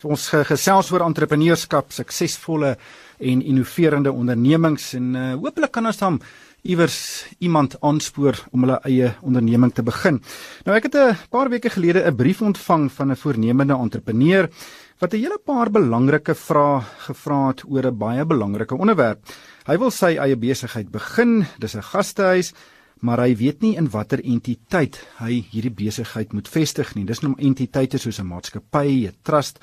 Ons gesels oor entrepreneurskap, suksesvolle en innoverende ondernemings en uh, hopelik kan ons dan iewers iemand aanspoor om hulle eie onderneming te begin. Nou ek het 'n paar weke gelede 'n brief ontvang van 'n voornemende entrepreneur wat 'n hele paar belangrike vrae gevra het oor 'n baie belangrike onderwerp. Hy wil sy eie besigheid begin, dis 'n gastehuis maar hy weet nie in watter entiteit hy hierdie besigheid moet vestig nie. Dis nou entiteite soos 'n maatskappy, 'n trust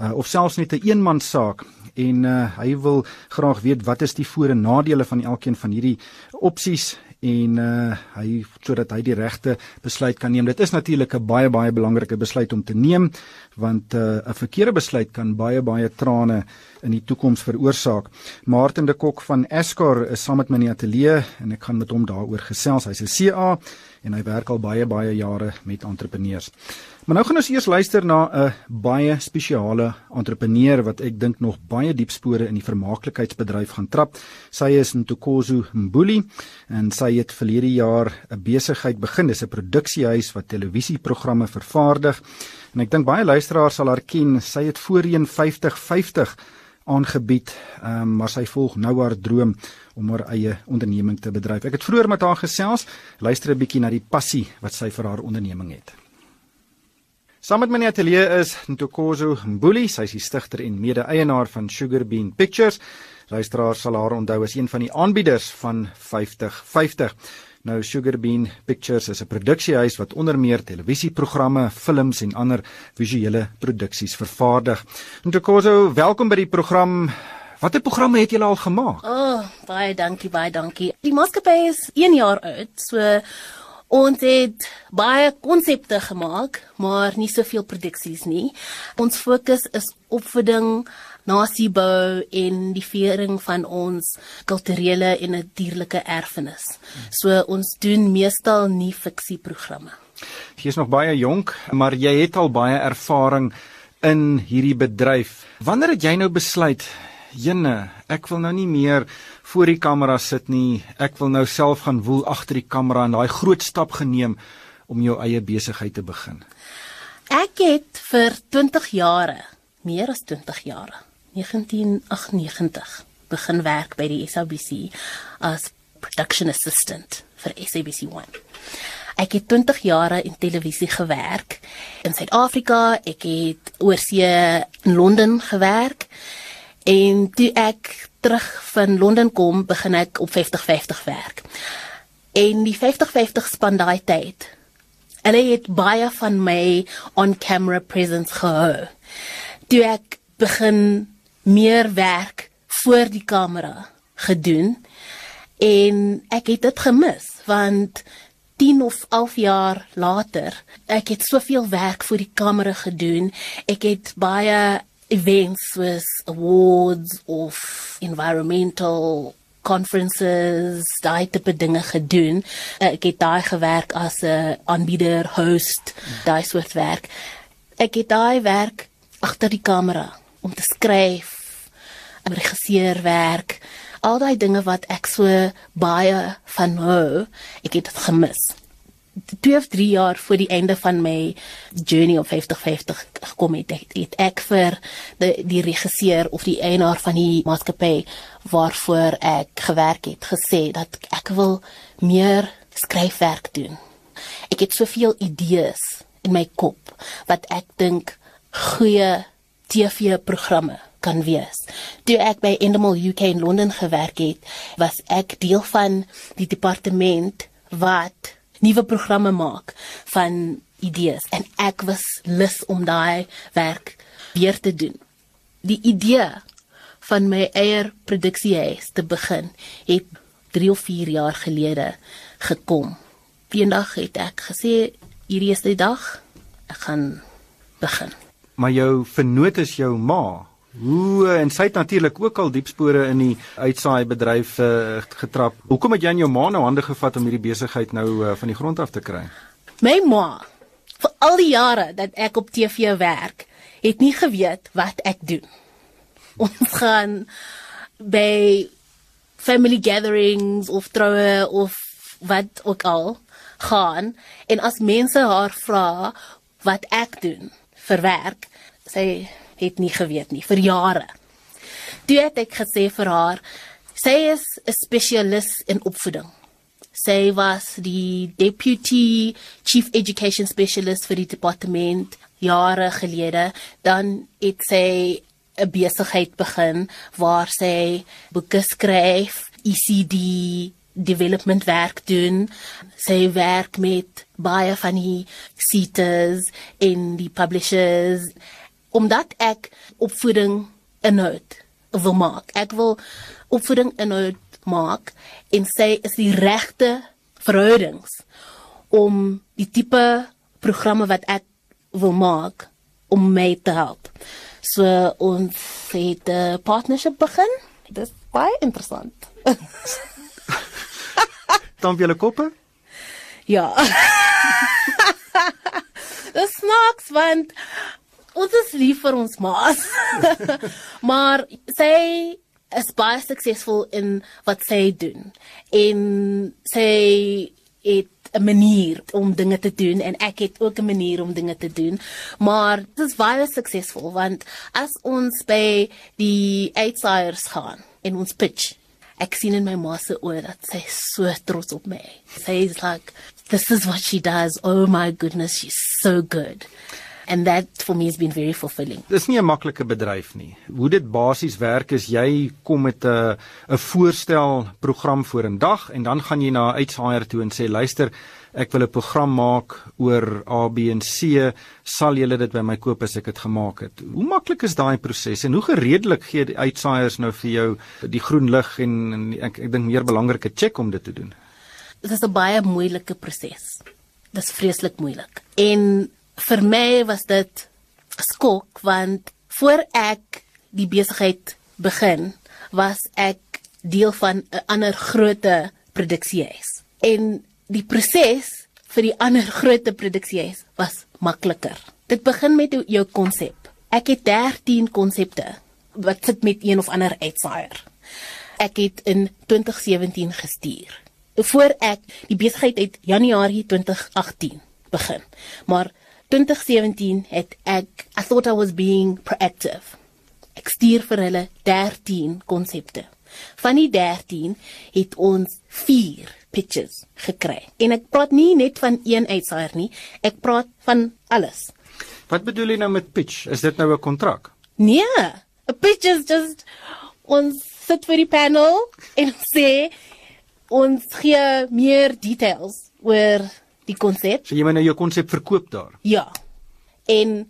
uh, of selfs net 'n eenmanssaak en uh, hy wil graag weet wat is die voordele en nadele van elkeen van hierdie opsies en uh, hy sodat hy die regte besluit kan neem. Dit is natuurlik 'n baie baie belangrike besluit om te neem want 'n uh, verkeerde besluit kan baie baie trane in die toekoms veroorsaak. Martin de Kok van Escar is saam met my in die ateljee en ek gaan met hom daaroor gesels. Hy's 'n CA en hy werk al baie baie jare met entrepreneurs. Maar nou gaan ons eers luister na 'n baie spesiale entrepreneur wat ek dink nog baie diep spore in die vermaaklikheidsbedryf gaan trap. Sy is Ntokozo Mbuli en sy het verlede jaar 'n besigheid begin. Dis 'n produksiehuis wat televisieprogramme vervaardig. En ek dink baie luisteraars sal haar ken. Sy het voorheen 5050 aangebied, um, maar sy volg nou haar droom om haar eie onderneming te bedryf. Ek het vroeër met haar gesels, luister 'n bietjie na die passie wat sy vir haar onderneming het. Saam met my in die ateljee is Ntokozo Mbuli, sy is die stigter en mede-eienaar van Sugar Bean Pictures. Luisteraars sal haar onthou as een van die aanbieders van 5050. Nou Sugar Bean Pictures is 'n produksiehuis wat onder meer televisieprogramme, films en ander visuele produksies vervaardig. Ntokozo, welkom by die program. Watter programme het julle al gemaak? O, oh, baie dankie, baie dankie. Die maatskappy is 1 jaar oud, so ons het baie konsepte gemaak, maar nie soveel produksies nie. Ons fokus is opvoeding, nasiebou en die viering van ons kulturele en natuurlike erfenis. So ons doen meestal nie fiksieprogramme. Jy is nog baie jonk, maar jy het al baie ervaring in hierdie bedryf. Wanneer het jy nou besluit, "Jenne, ek wil nou nie meer voor die kamera sit nie. Ek wil nou self gaan woel agter die kamera en daai groot stap geneem om jou eie besigheid te begin?" Ek het vir 20 jare, meer as 20 jare, 1998 begin werk by die SABC as production assistant vir SABC1. Ek het 20 jare in televisie gewerk in Suid-Afrika. Ek het oorsee in Londen gewerk. En toe ek terug van Londen kom, begin ek op 50-50 werk. En die 50-50 span daai tyd. Hulle het baie van my on camera presence gehou. Toe ek begin meer werk voor die kamera gedoen en ek het dit gemis want 10 of 11 jaar later ek het soveel werk vir die kamera gedoen ek het baie events soos awards of environmental conferences daai tipe dinge gedoen ek het daai gewerk as 'n aanbieder host daai soort werk ek het daai werk agter die kamera om te skryf, om regisseur werk, al daai dinge wat ek so baie van hou, ek het dit gemis. 2 of 3 jaar voor die einde van my journey op 5050 gekom het, het ek vir die die regisseur of die eienaar van die maatskappy waarvoor ek gewerk het gesê dat ek wil meer skryfwerk doen. Ek het soveel idees in my kop wat ek dink goeie TV-programme kan wees. Toe ek by Endemol UK in Londen gewerk het, was ek deel van die departement wat nuwe programme maak van idees en ek was lus om daai werk weer te doen. Die idee van my eie produksiehuis te begin het 3 of 4 jaar gelede gekom. Eendag het ek gesê hierdie is die dag ek gaan begin maar jou vernoot is jou ma. Hoe en sy het natuurlik ook al diep spore in die uitsaai bedryf uh, getrap. Hoekom het jy aan jou ma nou hande gevat om hierdie besigheid nou uh, van die grond af te kry? My ma vir al die jare dat ek op TV werk, het nie geweet wat ek doen. Ons gaan by family gatherings of troue of wat ook al gaan en as mense haar vra wat ek doen vir werk, sy het nie geweet nie vir jare. Toe het ek gesê vir haar, sy is 'n spesialis in opvoeding. Sy was die deputy chief education specialist vir die departement jare gelede. Dan het sy 'n besigheid begin waar sy boeke skryf, ECD development werk doen. Sy werk met baie van die seaters en die publishers omdat ek opvoeding inhoud wil maak. Ek wil opvoeding inhoud maak en sê is die regte verhoudings om die tipe programme wat ek wil maak om my te help. So ons het 'n partnership begin. Dit is baie interessant. Dan julle koppe? Ja. Dit snaaks want ons is lief vir ons maas. maar sy is baie suksesvol in wat sy doen. En sy het 'n manier om dinge te doen en ek het ook 'n manier om dinge te doen. Maar dit is baie suksesvol want as ons by die uitsiders gaan en ons pitch ek sien in my ma se oë dat sy so trots op my. Sy is like this is what she does. Oh my goodness, she's so good. And that for me has been very fulfilling. Dis nie 'n maklike bedryf nie. Hoe dit basies werk is jy kom met 'n 'n voorstel program voor 'n dag en dan gaan jy na 'n uitsaaier toe en sê luister, ek wil 'n program maak oor A B en C, sal julle dit by my koop as ek dit gemaak het? Hoe maklik is daai proses en hoe gereedelik gee die uitsaaiers nou vir jou die groen lig en, en ek ek dink meer belangrike check om dit te doen? Dit is 'n baie moeilike proses. Dit is vreeslik moeilik. En vir my was dit skok want voor ek die besigheid begin, was ek deel van 'n ander groot produksiehuis. En die proses vir die ander groot produksiehuis was makliker. Dit begin met jou konsep. Ek het 13 konsepte wat sit met een of ander uitsaaier. Ek het in 2017 gestuur. Voor ek die besigheid uit Januarie 2018 begin. Maar 2017 het ek I thought I was being proactive. Ek stuur vir hulle 13 konsepte. Van die 13 het ons 4 pitches gekry. En ek praat nie net van een uitsaaier nie, ek praat van alles. Wat bedoel jy nou met pitch? Is dit nou 'n kontrak? Nee, 'n pitch is just ons sit vir die panel en sê ons gee meer details oor die konsep. So jy moet nou jou konsep verkoop daar. Ja. En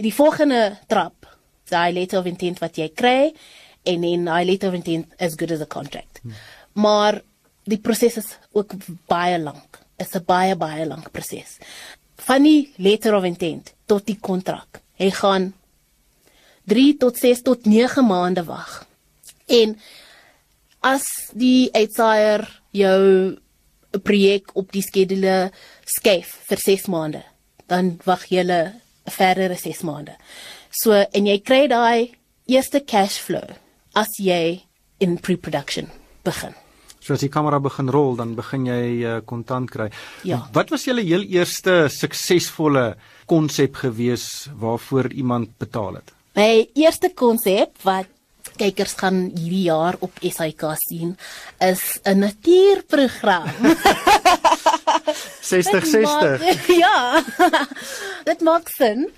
die volgende trap, daai letter of intent wat jy kry en en daai letter of intent as good as a contract. Hmm. Maar die proses is ook baie lank. Dit is 'n baie baie lank proses. Van die letter of intent tot die kontrak. Hy gaan 3 tot 6 tot 9 maande wag. En as die uitsaaier jou 'n projek op die skedule skryf vir 6 maande, dan wag jy 'n verdere 6 maande. So en jy kry daai eerste cash flow as jy in pre-production begin. So as die kamera begin rol, dan begin jy uh, kontant kry. Ja. Wat was julle heel eerste suksesvolle konsep gewees waarvoor iemand betaal het? My eerste konsep wat kykers gaan hierdie jaar op SAK sien is 'n natuurprogram. 60 60. Ja. dit maak sin.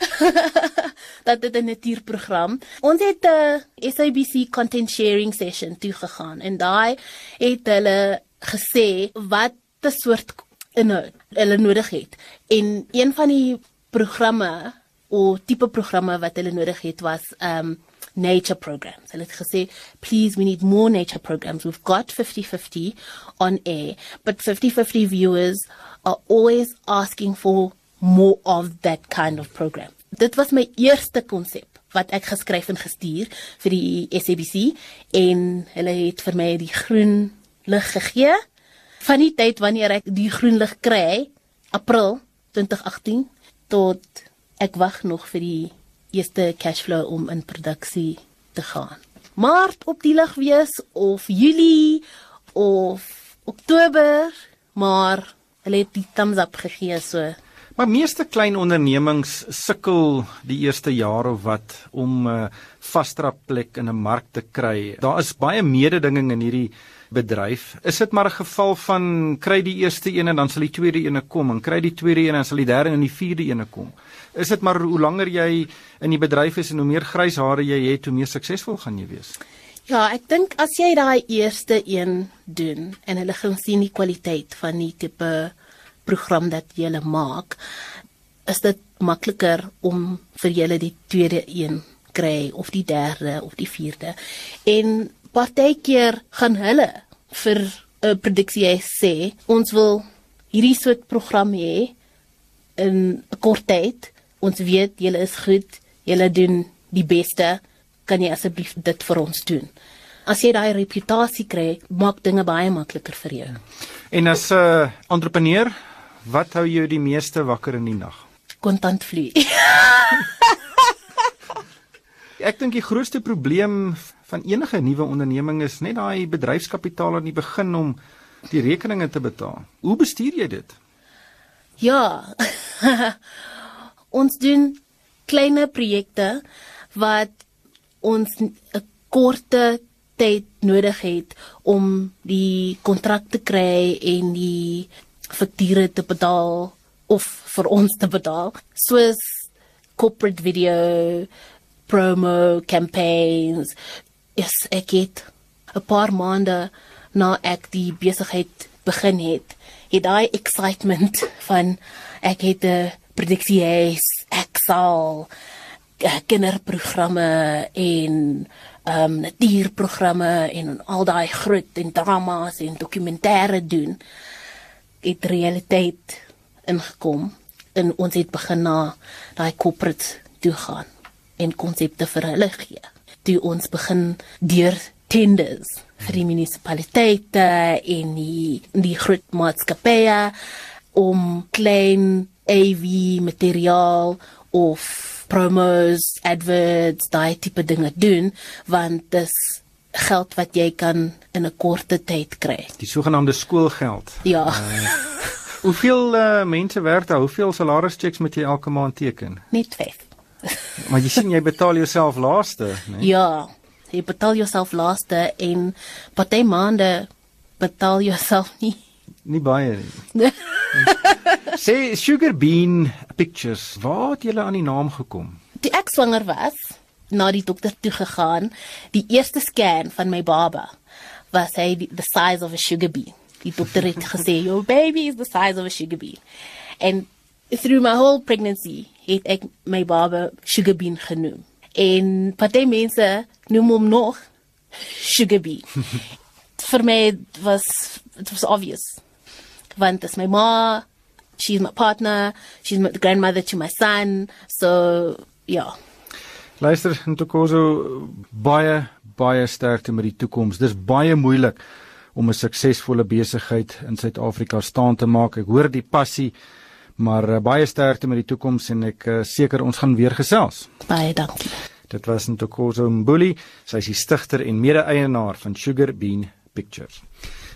dat dit 'n natuurprogram. Ons het 'n uh, SABC content sharing session toe gegaan en daai het hulle gesê wat 'n soort inhoud hulle nodig het. En een van die programme of tipe programme wat hulle nodig het was um nature programs. Hulle het gesê, "Please, we need more nature programs. We've got 50-50 on air, but 50-50 viewers are always asking for more of that kind of program." Dit was my eerste konsep wat ek geskryf en gestuur vir die SABC en hulle het vir my die groen lig gegee. Van die tyd wanneer ek die groen lig kry, April 2018 tot ek wag nog vir die eerste cashflow om in produksie te gaan. Maart op die lig wees of Julie of Oktober, maar hulle het die thumbs up gegee so Maar meeste klein ondernemings sukkel die eerste jaar of wat om 'n uh, vastrap plek in 'n mark te kry. Daar is baie mededinging in hierdie bedryf. Is dit maar 'n geval van kry die eerste een en dan sal die tweede een kom en kry die tweede een en sal die derde en die vierde een kom? Is dit maar hoe langer jy in die bedryf is en hoe meer grys hare jy het, hoe meer suksesvol gaan jy wees? Ja, ek dink as jy daai eerste een doen en hulle gaan sien die kwaliteit van die tipe program dat jy maak, is dit makliker om vir julle die tweede een kry of die derde of die vierde. En partykeer gaan hulle vir 'n produksie sê, ons wil hierdie soort program hê in 'n kort tyd. Ons weet julle is goed, julle doen die beste. Kan jy asseblief dit vir ons doen? As jy daai reputasie kry, maak dinge baie makliker vir jou. En as 'n uh, entrepreneur Wat hou jou die meeste wakker in die nag? Kontantvloei. Ek dink die grootste probleem van enige nuwe onderneming is net daai bedryfskapitaal aan die begin om die rekeninge te betaal. Hoe bestuur jy dit? Ja. ons doen klein projekte wat ons 'n korte tyd nodig het om die kontrak te kry en die fakture te betaal of vir ons te betaal. Soos corporate video promo campaigns. Is ek het 'n paar maande na ek die besigheid begin het het daai excitement van ek het 'n prediksies ek sal eh, kinderprogramme en ehm um, natuurprogramme en al daai groot en dramas en dokumentêre doen het realiteit ingekom en ons het begin na daai corporate toe gaan en konsepte vir hulle gee. Toe ons begin deur tenders vir die munisipaliteite en die die groot maatskappye om klein AV materiaal of promos, adverts, daai tipe dinge doen want dis geld wat jy kan in 'n korte tyd kry. Die sogenaamde skoolgeld. Ja. Uh, hoeveel uh, mense werk daar? Hoeveel salarischecks moet jy elke maand teken? Net 5. maar jy sien jy betaal jouself laaste, né? Ja. Jy betaal jouself laaste en party maande betaal jouself nie nie baie nie. Sê Sugar Bean Pictures, waar het julle aan die naam gekom? Toe ek swanger was, na die dokter toe gegaan. Die eerste scan van my baba was hy die, the size of a sugar bean. Die dokter het gesê your baby is the size of a sugar bean. And through my whole pregnancy het ek my baba sugar bean genoem. En party mense noem hom nog sugar bean. Vir my was it was obvious. Want as my ma, she's my partner, she's my grandmother to my son, so yeah. Luister, Ntokozo baie baie sterkte met die toekoms. Dis baie moeilik om 'n suksesvolle besigheid in Suid-Afrika staan te maak. Ek hoor die passie, maar uh, baie sterkte met die toekoms en ek uh, seker ons gaan weer gesels. Baie dankie. Dit was Ntokozo Mbuli, sy is die stigter en mede-eienaar van Sugar Bean Pictures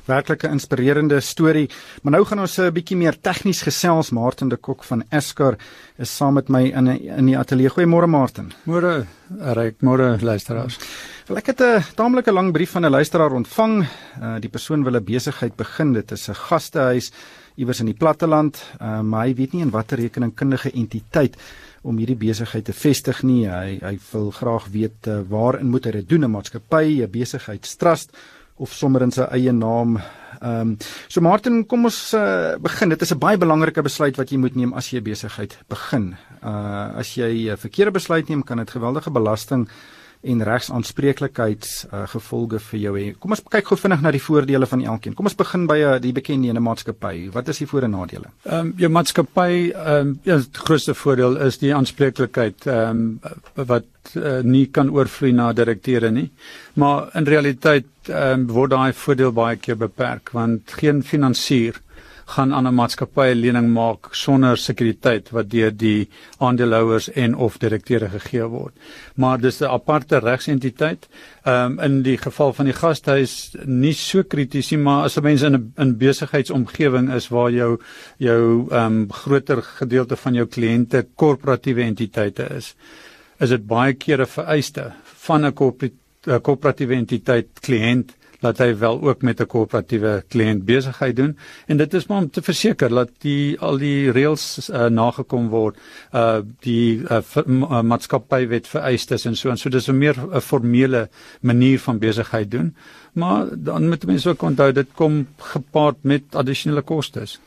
werklike inspirerende storie. Maar nou gaan ons 'n bietjie meer tegnies gesels. Martin de Kok van Eskar is saam met my in in die ateljee. Goeiemôre Martin. Môre, reg môre luisteraars. Wel ek het 'n taamlike lang brief van 'n luisteraar ontvang. Uh, die persoon wil 'n besigheid begin. Dit is 'n gastehuis iewers in die platteland, uh, maar hy weet nie in watter rekeningkundige entiteit om hierdie besigheid te vestig nie. Hy hy wil graag weet uh, waarin moet hy dit doen? 'n Maatskappy, 'n besigheidstrust of sommer in sy eie naam. Ehm um, so Martin, kom ons uh, begin. Dit is 'n baie belangrike besluit wat jy moet neem as jy besigheid begin. Uh as jy 'n verkeerde besluit neem, kan dit geweldige belasting en regsaanspreeklikheids uh, gevolge vir jou hê. Kom ons kyk gou vinnig na die voordele van elkeen. Kom ons begin by uh, die bekende ene maatskappy. Wat is die voor- en nadele? Ehm um, jou maatskappy ehm um, ja, die grootste voordeel is die aanspreeklikheid ehm um, wat uh, nie kan oorvloei na direkteure nie. Maar in realiteit ehm um, word daai voordeel baie keer beperk want geen finansier gaan aan 'n maatskappy 'n lening maak sonder sekuriteit wat deur die aandeelhouers en of direkteure gegee word. Maar dis 'n aparte regsentiteit. Ehm um, in die geval van die gastehuis nie so krities nie, maar as 'n mens in 'n in besigheidsomgewing is waar jou jou ehm um, groter gedeelte van jou kliënte korporatiewe entiteite is, is dit baie kere vereiste van 'n korporatiewe entiteit kliënt dat hy wel ook met 'n koöperatiewe kliënt besigheid doen. En dit is maar om te verseker dat die al die reëls uh, nagekom word uh die uh, uh maatskappywet vereistes en so en so. Dis 'n meer 'n formele manier van besigheid doen. Maar dan moet mense ook onthou dit kom gepaard met addisionele kostes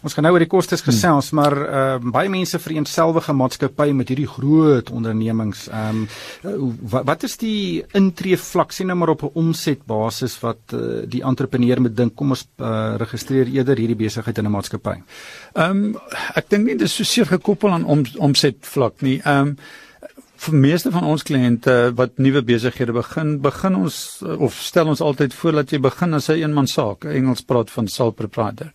Ons gaan nou oor die kostes gesels, hmm. maar uh, baie mense vereenselwige maatskappye met hierdie groot ondernemings. Ehm um, wat, wat is die intree vlak sien nou maar op 'n omsetbasis wat uh, die entrepreneur moet dink kom ons uh, registreer eerder hierdie besigheid in 'n maatskappy. Ehm um, ek dink nie dis so seer gekoppel aan om, omset vlak nie. Ehm um, vir meeste van ons kliënte wat nuwe besighede begin, begin ons of stel ons altyd voor dat jy begin as 'n een eenman saak, Engels praat van sole proprietor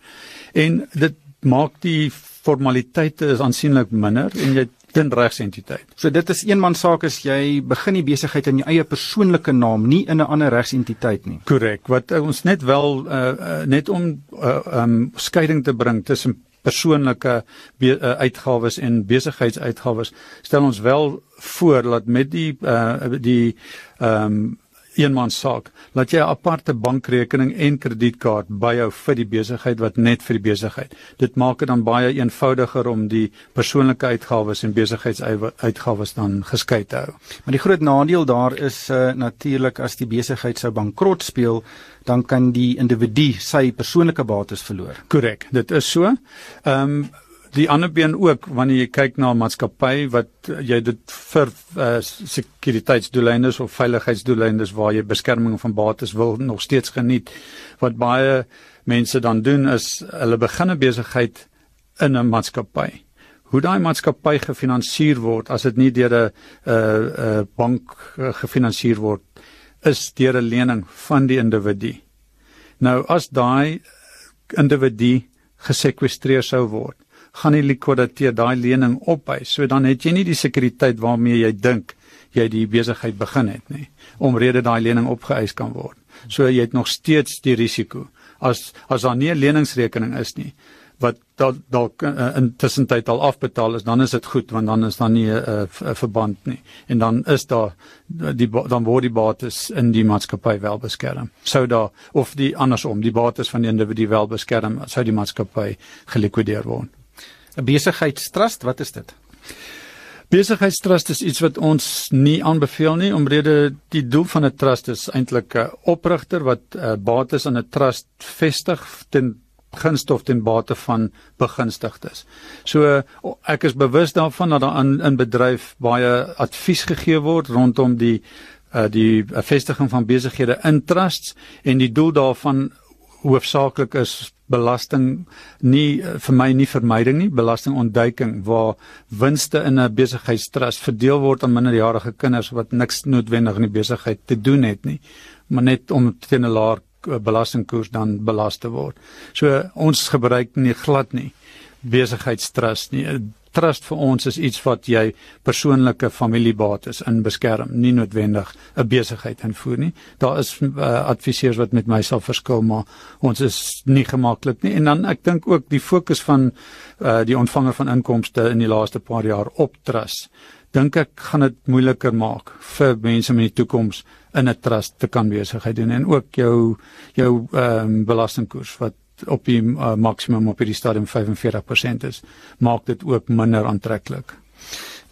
en dit maak die formaliteite is aansienlik minder en jy ten regsentiteit. So dit is eenman saak as jy begin die besigheid in jou eie persoonlike naam, nie in 'n ander regsentiteit nie. Korrek. Wat uh, ons net wel uh, uh, net om uh, um skeiding te bring tussen persoonlike uh, uitgawes en besigheidsuitgawes, stel ons wel voor dat met die uh, die um eenman saak, laat jy 'n aparte bankrekening en kredietkaart byhou vir die besigheid wat net vir die besigheid. Dit maak dit dan baie eenvoudiger om die persoonlike uitgawes en besigheidsuitgawes dan geskei te hou. Maar die groot nadeel daar is uh, natuurlik as die besigheid sou bankrot speel, dan kan die individu sy persoonlike bates verloor. Korrek, dit is so. Ehm um, die ander been ook wanneer jy kyk na 'n maatskappy wat jy dit vir uh, sekuriteitsdoeleindes of veiligheidsdoeleindes waar jy beskerming van bates wil nog steeds geniet. Wat baie mense dan doen is hulle begin 'n besigheid in 'n maatskappy. Hoe daai maatskappy gefinansier word as dit nie deur 'n 'n uh, uh, bank uh, gefinansier word is deur 'n lening van die individu. Nou as daai individu gesekwestreer sou word gaan die liquidateur daai lening ophef. So dan het jy nie die sekuriteit waarmee jy dink jy die besigheid begin het nie omrede daai lening opgeëis kan word. So jy het nog steeds die risiko. As as daar nie 'n leningsrekening is nie wat dalk uh, intussen tyd al afbetaal is, dan is dit goed want dan is daar nie 'n uh, uh, verband nie. En dan is daar die dan word die bates in die maatskappy wel beskerm. Sou daar of die andersom, die bates van die individu wel beskerm, sou die maatskappy gelikwideer word. 'n Besigheidstrust, wat is dit? Besigheidstrust is iets wat ons nie aanbeveel nie omrede die doel van 'n trust is eintlik 'n oprigter wat uh, bates aan 'n trust vestig ten gunste of ten bate van begunstigdes. So ek is bewus daarvan dat daar in, in bedryf baie advies gegee word rondom die uh, die vestiging van besighede in trusts en die doel daarvan hoofsaaklik is belasting nie eh, vir my nie vermyding nie belastingontduiking waar winste in 'n besigheidstrust verdeel word aan minderjarige kinders wat niks noodwendig in die besigheid te doen het nie maar net om teen 'n laer eh, belastingkoers dan belas te word. So ons gebruik nie glad nie besigheidstrust nie trust vir ons is iets wat jy persoonlike familiebates in beskerm, nie noodwendig 'n besigheid invoer nie. Daar is uh, adviseurs wat met my sal verskil, maar ons is nie gemaklik nie. En dan ek dink ook die fokus van uh, die ontvanger van inkomste in die laaste paar jaar op trust dink ek gaan dit moeiliker maak vir mense in die toekoms in 'n trust te kan besigheid doen en ook jou jou ehm um, belastingkoers wat op die uh, maksimum op hierdie stadium 45% is, maak dit ook minder aantreklik.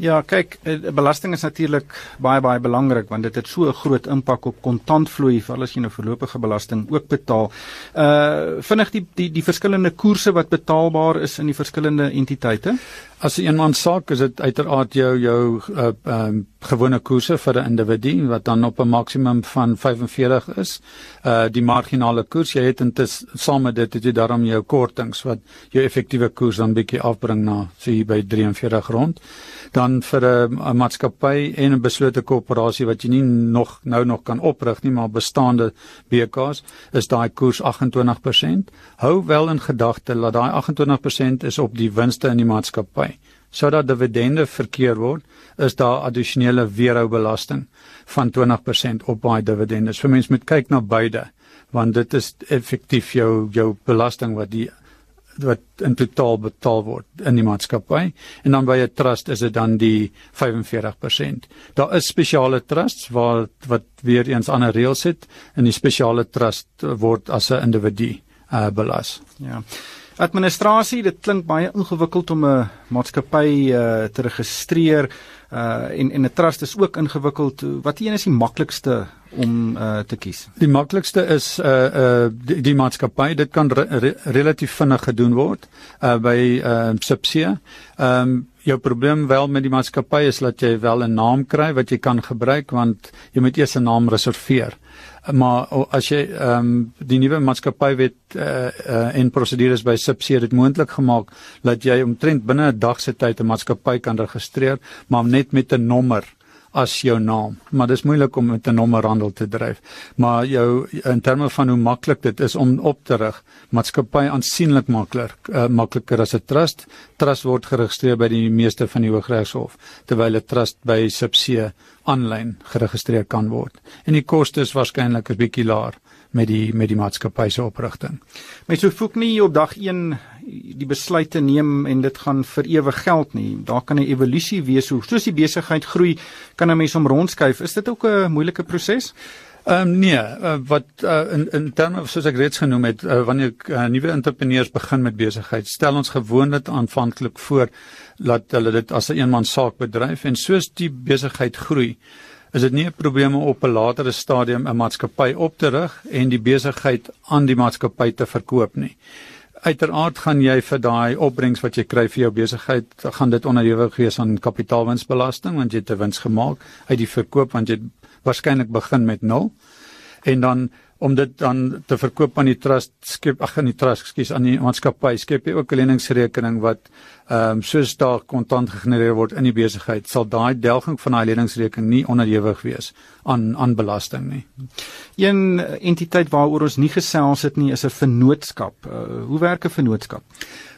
Ja, kyk, eh, belasting is natuurlik baie baie belangrik want dit het so 'n groot impak op kontantvloei vir alles jy nou voorlopige belasting ook betaal. Uh vinnig die die die verskillende koerse wat betaalbaar is in die verskillende entiteite. As 'n eenman saak is dit uiteraard jou jou uh, um, gewone koerse vir 'n individu wat dan op 'n maksimum van 45 is. Uh die marginale koers jy het intussen saam met dit het jy daarom jou kortings wat jou effektiewe koers dan bietjie afbring na sê hier by 43 rond. Dan vir 'n maatskappy en 'n beslote korporasie wat jy nie nog nou nog kan oprig nie maar bestaande BKs is daai koers 28%. Hou wel in gedagte dat daai 28% is op die winste in die maatskappy sodat dividende verkeer word, is daar addisionele weerhoubelasting van 20% op daai dividende. So mense moet kyk na beide want dit is effektief jou jou belasting wat die wat in totaal betaal word in die maatskappy en dan by 'n trust is dit dan die 45%. Daar is spesiale trusts waar wat weer eens ander reëls het en die spesiale trust word as 'n individu uh, belas. Ja. Administrasie, dit klink baie ingewikkeld om 'n maatskappy uh, te registreer uh en en 'n trust is ook ingewikkeld. Wat een is die maklikste om uh te kies? Die maklikste is uh uh die, die maatskappy. Dit kan re, re, relatief vinnig gedoen word uh by uh Subsia. Ehm um, jou probleem wel met die maatskappy is dat jy wel 'n naam kry wat jy kan gebruik want jy moet eers 'n naam reserveer maar as jy ehm um, die nuwe maatskappywet eh uh, uh, en prosedures by Subsie dit moontlik gemaak dat jy omtrent binne 'n dag se tyd 'n maatskappy kan registreer, maar net met 'n nommer as jou naam. Maar dis moeilik om met 'n nommerhandel te dryf. Maar jou in terme van hoe maklik dit is om op te rig, maatskappy aansienlik makliker, uh, makliker as 'n trust. Trust word geregistreer by die meeste van die Hooggeregshof, terwyl 'n trust by Subsie aanlyn geregistreer kan word. En die koste is waarskynlik 'n bietjie laer met die met die maatskappy se oprigting. Mens hoef ook nie op dag 1 die besluit te neem en dit gaan vir ewig geld nie. Daar kan 'n evolusie wees hoe soos die besigheid groei, kan 'n mens hom rondskuif. Is dit ook 'n moeilike proses? Ehm um, nee, uh, wat uh, in in terme soos ek reeds genoem het, uh, wanneer uh, nuwe entrepreneurs begin met besigheid, stel ons gewoonlik aanvanklik voor dat hulle dit as 'n eenman saak bedryf en soos die besigheid groei, is dit nie 'n probleem om op 'n latere stadium 'n maatskappy op te rig en die besigheid aan die maatskappy te verkoop nie. Uiteraard gaan jy vir daai opbrengs wat jy kry vir jou besigheid, gaan dit onderhewig wees aan kapitaalwinsbelasting want jy het 'n wins gemaak uit die verkoop want jy waarskynlik begin met 0. En dan om dit dan te verkoop aan die trust skep ag aan die trust skus aan die maatskappy skep jy ook 'n leningsrekening wat ehm um, soos daar kontant gegenereer word in die besigheid sal daai delging van daai leningsrekening nie onderhewig wees aan aan belasting nie. Een entiteit waaroor ons nie gesels het nie is 'n vennootskap. Uh, hoe werk 'n vennootskap?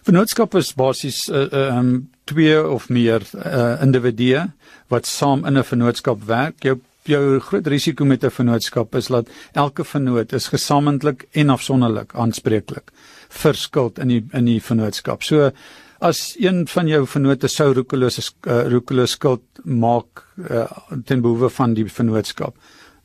Vennootskap is basies eh, ehm uh, um, twee of meer uh, individue wat saam in 'n vennootskap werk. Jou jou groot risiko met 'n vennootskap is dat elke vennoot is gesamentlik en afsonderlik aanspreeklik vir skuld in die in die vennootskap. So as een van jou vennote sou roekelose uh, roekelose skuld maak uh, ten behoewe van die vennootskap,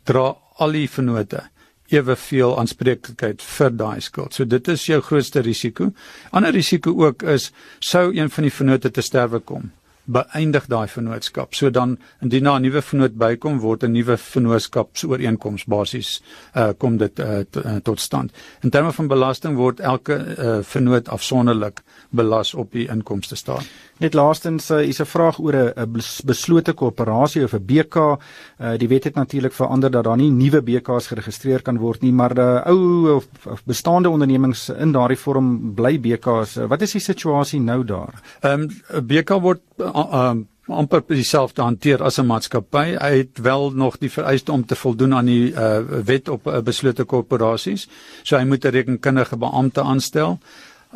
dra al die vennote eweveel aanspreeklikheid vir daai skuld. So dit is jou grootste risiko. Ander risiko ook is sou een van die vennote te sterwe kom beëindig daai vennootskap. So dan indien daar 'n nuwe vennoot bykom, word 'n nuwe vennootskapsooreenkoms basies uh kom dit uh, tot stand. In terme van belasting word elke uh, vennoot afsonderlik belas op die inkomste staat. Net laastens uh, is 'n vraag oor 'n beslote koöperasie of 'n BK. Uh, die wet het natuurlik verander dat daar nie nuwe BK's geregistreer kan word nie, maar uh, ou of, of bestaande ondernemings in daardie vorm bly BK's. Uh, wat is die situasie nou daar? Ehm um, 'n BK word uh, um, amper dieselfde hanteer as 'n maatskappy. Hy het wel nog die vereiste om te voldoen aan die uh, wet op uh, beslote korporasies. So hy moet 'n rekenkundige beampte aanstel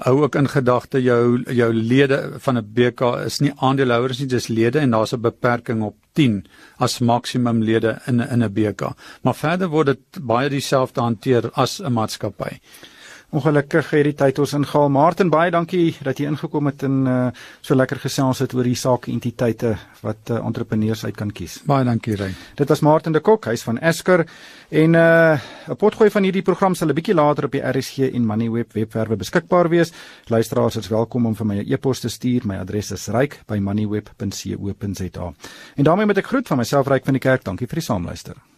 hou ook in gedagte jou jou lede van 'n BK is nie aandeelhouers nie, dis lede en daar's 'n beperking op 10 as maksimum lede in in 'n BK. Maar verder word dit baie dieselfde hanteer as 'n maatskappy. Ongelukkig het die tyd ons ingehaal. Martin, baie dankie dat jy ingekom het en uh, so lekker gesels het oor die sake entiteite wat uh, entrepreneurs uit kan kies. Baie dankie, Rein. Dit was Martin de Kok, hy's van Esker en uh, 'n potgooi van hierdie program sal 'n bietjie later op die RSG en Moneyweb webwerwe beskikbaar wees. Luisteraars is welkom om vir my 'n e-pos te stuur. My adres is ryk@moneyweb.co.za. En daarmee met ek groet van myself ryk van die kerk. Dankie vir die saamluister.